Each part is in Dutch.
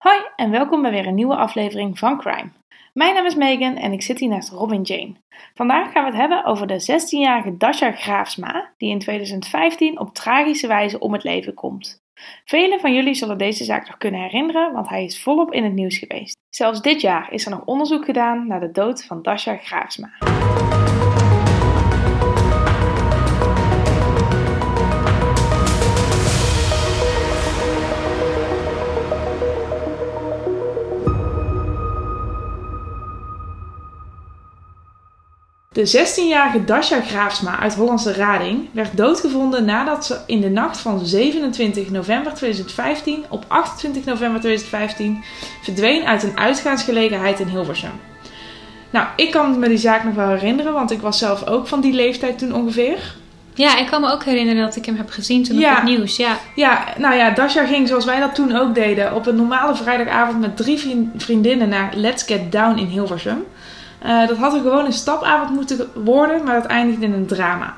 Hoi en welkom bij weer een nieuwe aflevering van Crime. Mijn naam is Megan en ik zit hier naast Robin Jane. Vandaag gaan we het hebben over de 16-jarige Dasha Graafsma, die in 2015 op tragische wijze om het leven komt. Velen van jullie zullen deze zaak nog kunnen herinneren, want hij is volop in het nieuws geweest. Zelfs dit jaar is er nog onderzoek gedaan naar de dood van Dasha Graafsma. De 16-jarige Dasha Graafsma uit Hollandse Rading werd doodgevonden nadat ze in de nacht van 27 november 2015 op 28 november 2015 verdween uit een uitgaansgelegenheid in Hilversum. Nou, ik kan me die zaak nog wel herinneren, want ik was zelf ook van die leeftijd toen ongeveer. Ja, ik kan me ook herinneren dat ik hem heb gezien toen op het nieuws. Ja. ja, nou ja, Dasha ging zoals wij dat toen ook deden op een normale vrijdagavond met drie vriendinnen naar Let's Get Down in Hilversum. Uh, dat had er gewoon een stapavond moeten worden, maar dat eindigde in een drama.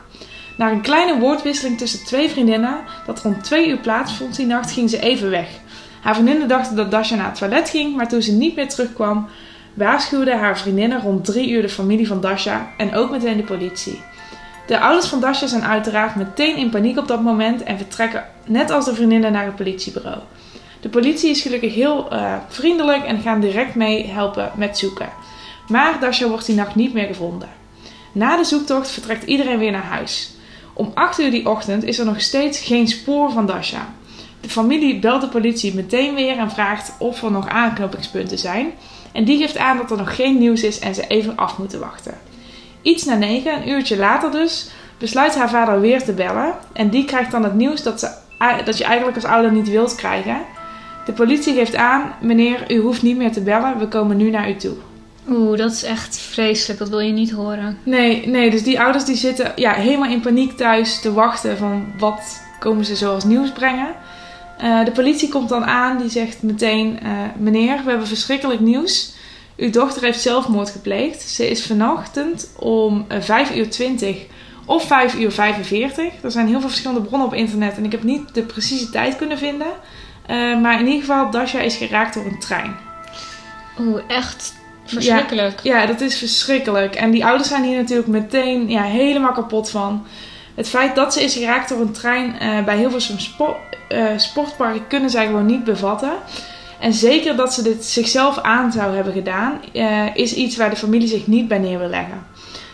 Na een kleine woordwisseling tussen twee vriendinnen, dat rond twee uur plaatsvond die nacht, ging ze even weg. Haar vriendinnen dachten dat Dasha naar het toilet ging, maar toen ze niet meer terugkwam, waarschuwden haar vriendinnen rond drie uur de familie van Dasha en ook meteen de politie. De ouders van Dasha zijn uiteraard meteen in paniek op dat moment en vertrekken net als de vriendinnen naar het politiebureau. De politie is gelukkig heel uh, vriendelijk en gaan direct mee helpen met zoeken. Maar Dasha wordt die nacht niet meer gevonden. Na de zoektocht vertrekt iedereen weer naar huis. Om 8 uur die ochtend is er nog steeds geen spoor van Dasha. De familie belt de politie meteen weer en vraagt of er nog aanknopingspunten zijn. En die geeft aan dat er nog geen nieuws is en ze even af moeten wachten. Iets na negen, een uurtje later dus, besluit haar vader weer te bellen. En die krijgt dan het nieuws dat, ze, dat je eigenlijk als ouder niet wilt krijgen. De politie geeft aan: meneer, u hoeft niet meer te bellen, we komen nu naar u toe. Oeh, dat is echt vreselijk. Dat wil je niet horen. Nee, nee. Dus die ouders die zitten ja, helemaal in paniek thuis te wachten van wat komen ze zoals nieuws brengen. Uh, de politie komt dan aan. Die zegt meteen, uh, meneer, we hebben verschrikkelijk nieuws. Uw dochter heeft zelfmoord gepleegd. Ze is vanochtend om 5 eh, uur 20 of 5 uur 45. Er zijn heel veel verschillende bronnen op internet. En ik heb niet de precieze tijd kunnen vinden. Uh, maar in ieder geval, Dasha is geraakt door een trein. Oeh, echt Verschrikkelijk. Ja, dat is verschrikkelijk. En die ouders zijn hier natuurlijk meteen ja, helemaal kapot van. Het feit dat ze is geraakt door een trein uh, bij Hilversum spo uh, sportparken kunnen zij gewoon niet bevatten. En zeker dat ze dit zichzelf aan zou hebben gedaan, uh, is iets waar de familie zich niet bij neer wil leggen.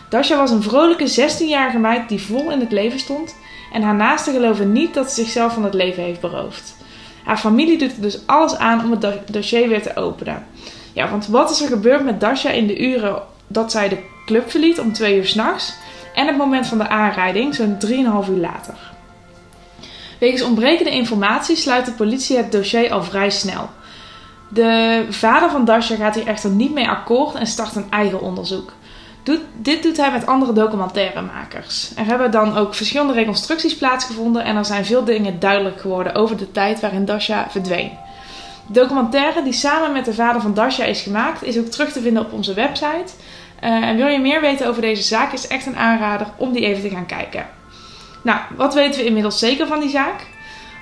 Dasha was een vrolijke 16-jarige meid die vol in het leven stond. En haar naasten geloven niet dat ze zichzelf van het leven heeft beroofd. Haar familie doet er dus alles aan om het dossier weer te openen. Want wat is er gebeurd met Dasha in de uren dat zij de club verliet om twee uur s'nachts en het moment van de aanrijding, zo'n 3,5 uur later? Wegens ontbrekende informatie sluit de politie het dossier al vrij snel. De vader van Dasha gaat hier echter niet mee akkoord en start een eigen onderzoek. Doet, dit doet hij met andere documentairemakers. Er hebben dan ook verschillende reconstructies plaatsgevonden en er zijn veel dingen duidelijk geworden over de tijd waarin Dasha verdween documentaire die samen met de vader van Dasha is gemaakt, is ook terug te vinden op onze website. Uh, en wil je meer weten over deze zaak, is echt een aanrader om die even te gaan kijken. Nou, wat weten we inmiddels zeker van die zaak?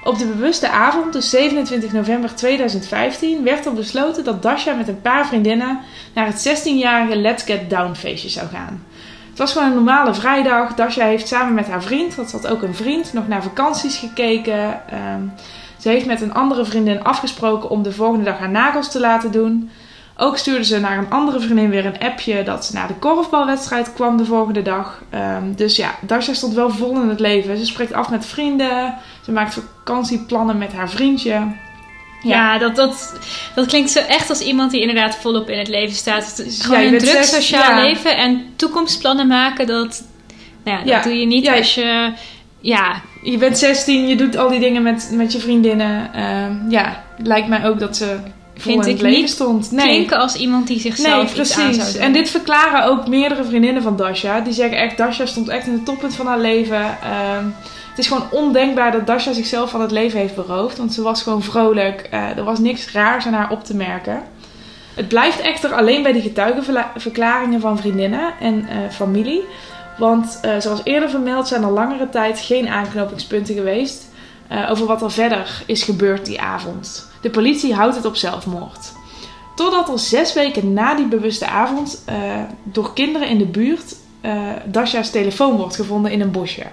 Op de bewuste avond, dus 27 november 2015, werd er besloten dat Dasha met een paar vriendinnen naar het 16-jarige Let's Get Down feestje zou gaan. Het was gewoon een normale vrijdag. Dasha heeft samen met haar vriend, dat had ook een vriend, nog naar vakanties gekeken. Ehm, ze heeft met een andere vriendin afgesproken om de volgende dag haar nagels te laten doen. Ook stuurde ze naar een andere vriendin weer een appje dat ze naar de korfbalwedstrijd kwam de volgende dag. Um, dus ja, Dasha stond wel vol in het leven. Ze spreekt af met vrienden. Ze maakt vakantieplannen met haar vriendje. Ja, ja dat, dat, dat klinkt zo echt als iemand die inderdaad volop in het leven staat. Het is gewoon een druk sociaal leven en toekomstplannen maken. Dat, nou ja, dat doe je niet als je ja, je bent 16, je doet al die dingen met, met je vriendinnen. Uh, ja, lijkt mij ook dat ze Vind ik leven niet stond. Nee. Klinken als iemand die zichzelf nee, precies. En dit verklaren ook meerdere vriendinnen van Dasha. Die zeggen echt, Dasha stond echt in het toppunt van haar leven. Uh, het is gewoon ondenkbaar dat Dasha zichzelf van het leven heeft beroofd. Want ze was gewoon vrolijk. Uh, er was niks raars aan haar op te merken. Het blijft echter alleen bij die getuigenverklaringen van vriendinnen en uh, familie. Want uh, zoals eerder vermeld zijn er langere tijd geen aanknopingspunten geweest uh, over wat er verder is gebeurd die avond. De politie houdt het op zelfmoord. Totdat er zes weken na die bewuste avond uh, door kinderen in de buurt Dasha's telefoon wordt gevonden in een bosje.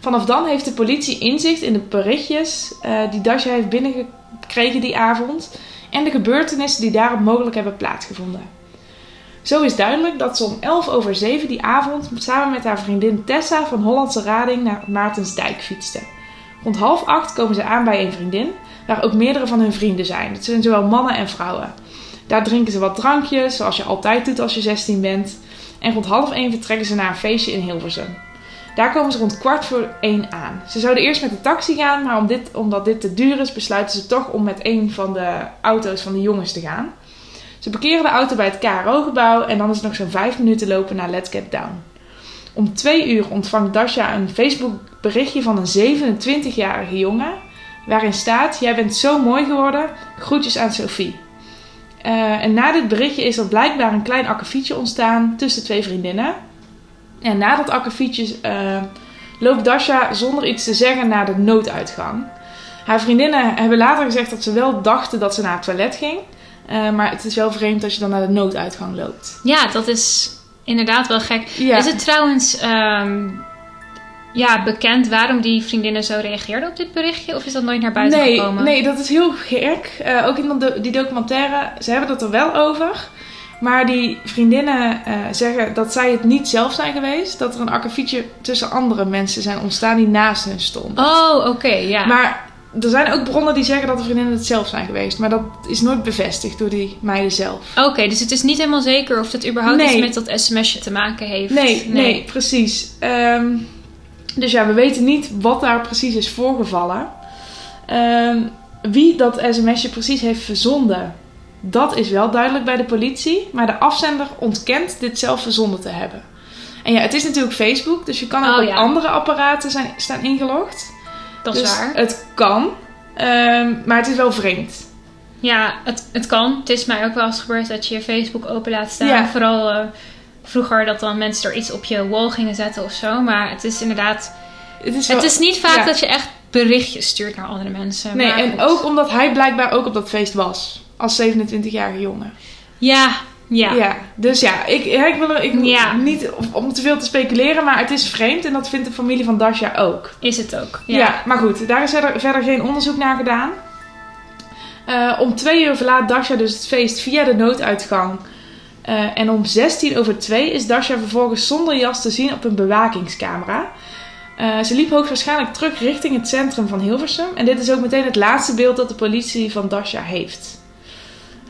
Vanaf dan heeft de politie inzicht in de berichtjes die Dasha heeft binnengekregen die avond en de gebeurtenissen die daarop mogelijk hebben plaatsgevonden. Zo is duidelijk dat ze om 11 over 7 die avond samen met haar vriendin Tessa van Hollandse Rading naar Maartensdijk fietste. Rond half acht komen ze aan bij een vriendin, waar ook meerdere van hun vrienden zijn. Het zijn zowel mannen en vrouwen. Daar drinken ze wat drankjes, zoals je altijd doet als je 16 bent. En rond half 1 vertrekken ze naar een feestje in Hilversum. Daar komen ze rond kwart voor één aan. Ze zouden eerst met de taxi gaan, maar dit, omdat dit te duur is, besluiten ze toch om met een van de auto's van de jongens te gaan. Ze parkeren de auto bij het KRO-gebouw en dan is het nog zo'n 5 minuten lopen naar Let's Get Down. Om twee uur ontvangt Dasha een Facebook berichtje van een 27-jarige jongen. Waarin staat: Jij bent zo mooi geworden. Groetjes aan Sophie. Uh, en na dit berichtje is er blijkbaar een klein akkefietje ontstaan tussen twee vriendinnen. En na dat akkefietje uh, loopt Dasha zonder iets te zeggen naar de nooduitgang. Haar vriendinnen hebben later gezegd dat ze wel dachten dat ze naar het toilet ging. Uh, maar het is wel vreemd als je dan naar de nooduitgang loopt. Ja, dat is inderdaad wel gek. Is het trouwens um, ja, bekend waarom die vriendinnen zo reageerden op dit berichtje? Of is dat nooit naar buiten nee, gekomen? Nee, dat is heel gek. Uh, ook in die documentaire, ze hebben het er wel over. Maar die vriendinnen uh, zeggen dat zij het niet zelf zijn geweest. Dat er een akkefietje tussen andere mensen zijn ontstaan die naast hen stonden. Oh, oké, ja. Maar er zijn ook bronnen die zeggen dat de vriendinnen het zelf zijn geweest. Maar dat is nooit bevestigd door die meiden zelf. Oké, dus het is niet helemaal zeker of dat überhaupt iets met dat sms'je te maken heeft. Nee, nee, precies. Um, dus ja, we weten niet wat daar precies is voorgevallen. Um, wie dat sms'je precies heeft verzonden, dat is wel duidelijk bij de politie. Maar de afzender ontkent dit zelf verzonden te hebben. En ja, het is natuurlijk Facebook, dus je kan ook oh, op andere apparaten zijn, staan ingelogd. Dat is dus waar. Het kan, um, maar het is wel vreemd. Ja, het, het kan. Het is mij ook wel eens gebeurd dat je je Facebook open laat staan. Ja. Vooral uh, vroeger dat dan mensen er iets op je wall gingen zetten of zo. Maar het is inderdaad. Het is, het is niet vaak dat je echt berichtjes stuurt naar andere mensen. Nee, en ook omdat hij blijkbaar ook op dat feest was. Als 27-jarige jongen. Ja, ja. ja. Dus ja, ik, ik wil er ik, niet om te veel te speculeren, maar het is vreemd en dat vindt de familie van Dasha ook. Is het ook. Ja, ja maar goed, daar is verder, verder geen onderzoek naar gedaan. Uh, om twee uur verlaat Dasha dus het feest via de nooduitgang. Uh, en om 16 over 2 is Dasha vervolgens zonder jas te zien op een bewakingscamera. Uh, ze liep hoogstwaarschijnlijk terug richting het centrum van Hilversum. En dit is ook meteen het laatste beeld dat de politie van Dasha heeft.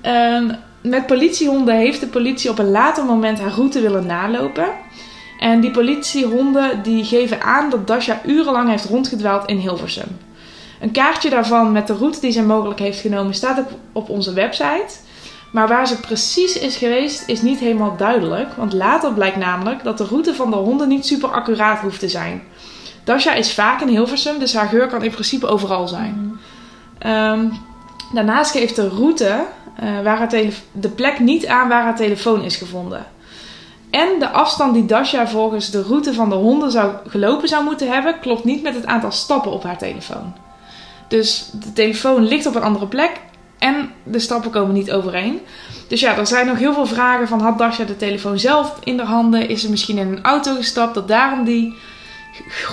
Uh, met politiehonden heeft de politie op een later moment haar route willen nalopen. En die politiehonden die geven aan dat Dasha urenlang heeft rondgedwaald in Hilversum. Een kaartje daarvan met de route die zij mogelijk heeft genomen staat ook op onze website. Maar waar ze precies is geweest is niet helemaal duidelijk. Want later blijkt namelijk dat de route van de honden niet super accuraat hoeft te zijn. Dasha is vaak in Hilversum, dus haar geur kan in principe overal zijn. Um, daarnaast geeft de route uh, waar haar de plek niet aan waar haar telefoon is gevonden. En de afstand die Dasha volgens de route van de honden zou gelopen zou moeten hebben, klopt niet met het aantal stappen op haar telefoon. Dus de telefoon ligt op een andere plek en de stappen komen niet overeen. Dus ja, er zijn nog heel veel vragen van had Dasha de telefoon zelf in de handen? Is ze misschien in een auto gestapt dat daarom die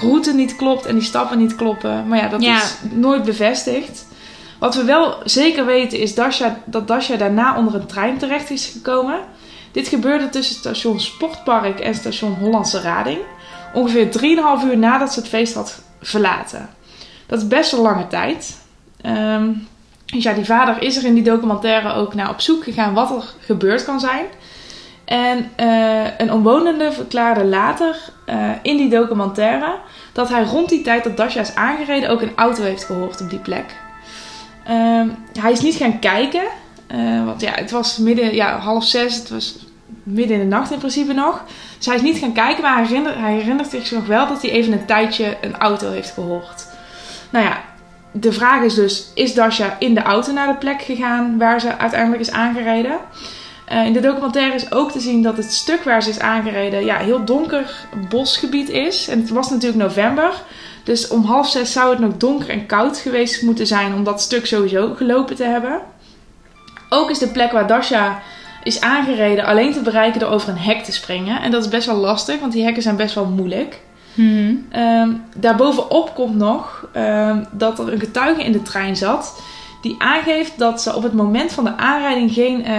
route niet klopt en die stappen niet kloppen? Maar ja, dat is nooit bevestigd. Wat we wel zeker weten is Dasha, dat Dasha daarna onder een trein terecht is gekomen. Dit gebeurde tussen station Sportpark en station Hollandse Rading. Ongeveer 3,5 uur nadat ze het feest had verlaten. Dat is best een lange tijd. Um, dus ja, die vader is er in die documentaire ook naar op zoek gegaan wat er gebeurd kan zijn. En uh, een omwonende verklaarde later uh, in die documentaire dat hij rond die tijd dat Dasha is aangereden ook een auto heeft gehoord op die plek. Um, hij is niet gaan kijken, uh, want ja, het was midden, ja, half zes, het was midden in de nacht in principe nog. Dus hij is niet gaan kijken, maar hij herinnert, zich nog wel dat hij even een tijdje een auto heeft gehoord. Nou ja, de vraag is dus: is Dasha in de auto naar de plek gegaan waar ze uiteindelijk is aangereden? Uh, in de documentaire is ook te zien dat het stuk waar ze is aangereden ja, heel donker bosgebied is. En het was natuurlijk november. Dus om half zes zou het nog donker en koud geweest moeten zijn om dat stuk sowieso gelopen te hebben. Ook is de plek waar Dasha is aangereden alleen te bereiken door over een hek te springen. En dat is best wel lastig, want die hekken zijn best wel moeilijk. Hmm. Um, daarbovenop komt nog ehm, dat er een getuige in de trein zat die aangeeft dat ze op het moment van de aanrijding geen uh,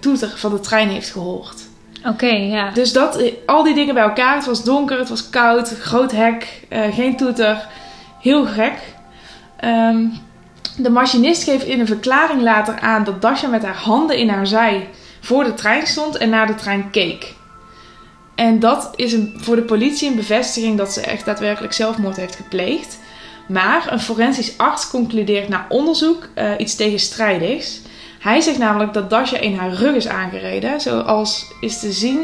toeter van de trein heeft gehoord. Oké, ja. Dus dat, al die dingen bij elkaar. Het was donker, het was koud, groot hek, uh, geen toeter. Heel gek. Um, de machinist geeft in een verklaring later aan dat Dasha met haar handen in haar zij voor de trein stond en naar de trein keek. En dat is een, voor de politie een bevestiging dat ze echt daadwerkelijk zelfmoord heeft gepleegd. Maar een forensisch arts concludeert na onderzoek uh, iets tegenstrijdigs. Hij zegt namelijk dat Dasha in haar rug is aangereden, zoals is te zien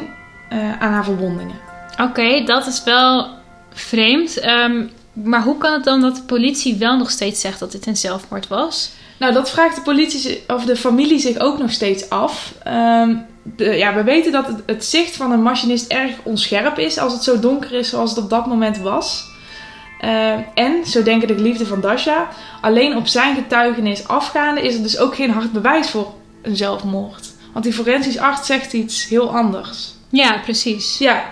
uh, aan haar verwondingen. Oké, dat is wel vreemd. Um, maar hoe kan het dan dat de politie wel nog steeds zegt dat dit een zelfmoord was? Nou, dat vraagt de politie of de familie zich ook nog steeds af. Um, de, ja, we weten dat het, het, zicht van een machinist erg onscherp is als het zo donker is zoals het op dat moment was. Uh, en, zo denken de geliefden van Dasha, alleen op zijn getuigenis afgaande is er dus ook geen hard bewijs voor een zelfmoord. Want die forensisch arts zegt iets heel anders. Ja, precies. Ja,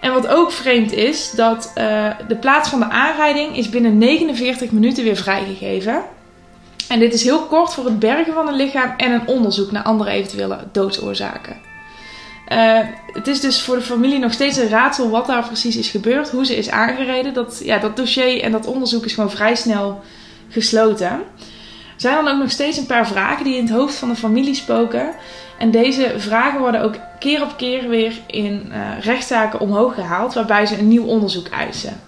en wat ook vreemd is, dat uh, de plaats van de aanrijding is binnen 49 minuten weer vrijgegeven. En dit is heel kort voor het bergen van een lichaam en een onderzoek naar andere eventuele doodsoorzaken. Uh, het is dus voor de familie nog steeds een raadsel wat daar precies is gebeurd, hoe ze is aangereden. Dat, ja, dat dossier en dat onderzoek is gewoon vrij snel gesloten. Er zijn dan ook nog steeds een paar vragen die in het hoofd van de familie spoken. En deze vragen worden ook keer op keer weer in uh, rechtszaken omhoog gehaald, waarbij ze een nieuw onderzoek eisen.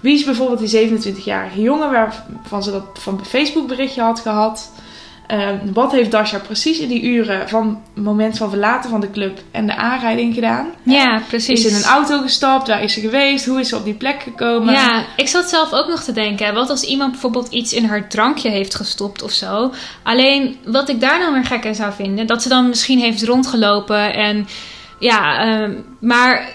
Wie is bijvoorbeeld die 27-jarige jongen waarvan ze dat van Facebook berichtje had gehad? Ehm, wat heeft Dasha precies in die uren van het moment van verlaten van de club en de aanrijding gedaan? Ja, precies. Is in een auto gestapt? Waar is ze geweest? Hoe is ze op die plek gekomen? Ja, ik zat zelf ook nog te denken. Wat als iemand bijvoorbeeld iets in haar drankje heeft gestopt of zo? Alleen wat ik daar nou weer gek in zou vinden, dat ze dan misschien heeft rondgelopen en ja, ehm, maar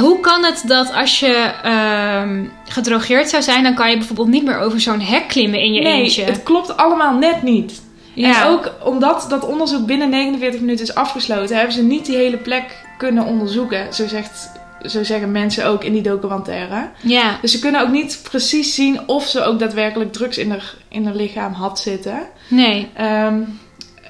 hoe kan het dat als je uh, gedrogeerd zou zijn, dan kan je bijvoorbeeld niet meer over zo'n hek klimmen in je nee, eentje? Het klopt allemaal net niet. Ja. En ook omdat dat onderzoek binnen 49 minuten is afgesloten, hebben ze niet die hele plek kunnen onderzoeken. Zo, zegt, zo zeggen mensen ook in die documentaire. Ja. Dus ze kunnen ook niet precies zien of ze ook daadwerkelijk drugs in haar, in haar lichaam had zitten. Nee. Um,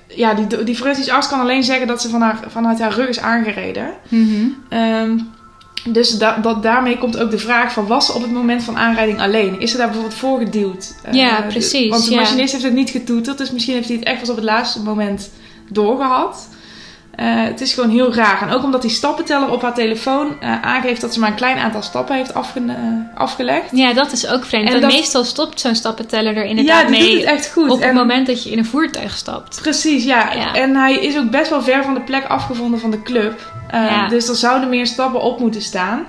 ja, die, die forensisch arts kan alleen zeggen dat ze van haar, vanuit haar rug is aangereden. Mm um, dus da dat, daarmee komt ook de vraag van... was ze op het moment van aanrijding alleen? Is ze daar bijvoorbeeld voor geduwd? Ja, uh, precies. Want de ja. machinist heeft het niet getoeterd. Dus misschien heeft hij het echt pas op het laatste moment doorgehad. Uh, het is gewoon heel raar. En ook omdat die stappenteller op haar telefoon uh, aangeeft dat ze maar een klein aantal stappen heeft afge afgelegd. Ja, dat is ook vreemd. En dat... meestal stopt zo'n stappenteller er inderdaad ja, mee. Doet het echt goed. Op het moment dat je in een voertuig stapt. Precies, ja. ja. En hij is ook best wel ver van de plek afgevonden van de club. Ja. Dus er zouden meer stappen op moeten staan.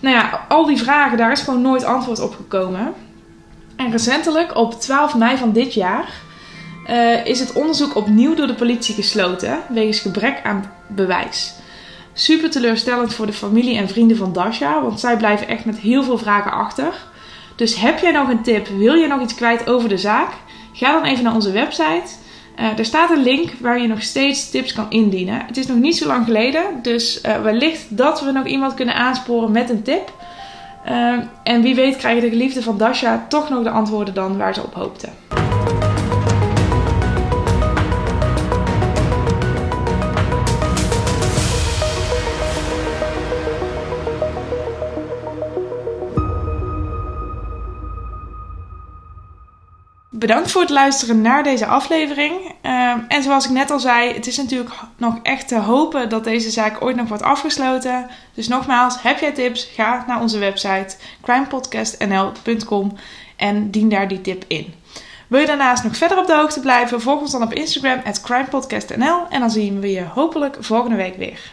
Nou ja, al die vragen, daar is gewoon nooit antwoord op gekomen. En recentelijk, op 12 mei van dit jaar, uh, is het onderzoek opnieuw door de politie gesloten wegens gebrek aan bewijs. Super teleurstellend voor de familie en vrienden van Dasha, want zij blijven echt met heel veel vragen achter. Dus heb jij nog een tip? Wil je nog iets kwijt over de zaak? Ga dan even naar onze website. Uh, er staat een link waar je nog steeds tips kan indienen. Het is nog niet zo lang geleden, dus uh, wellicht dat we nog iemand kunnen aansporen met een tip. En wie weet krijgen de geliefden van Dasha toch nog de antwoorden dan waar ze op hoopten. Bedankt voor het luisteren naar deze aflevering. Uh, en zoals ik net al zei, het is natuurlijk nog echt te hopen dat deze zaak ooit nog wordt afgesloten. Dus nogmaals, heb jij tips? Ga naar onze website crimepodcastnl.com en dien daar die tip in. Wil je daarnaast nog verder op de hoogte blijven? Volg ons dan op Instagram crimepodcastnl en dan zien we je hopelijk volgende week weer.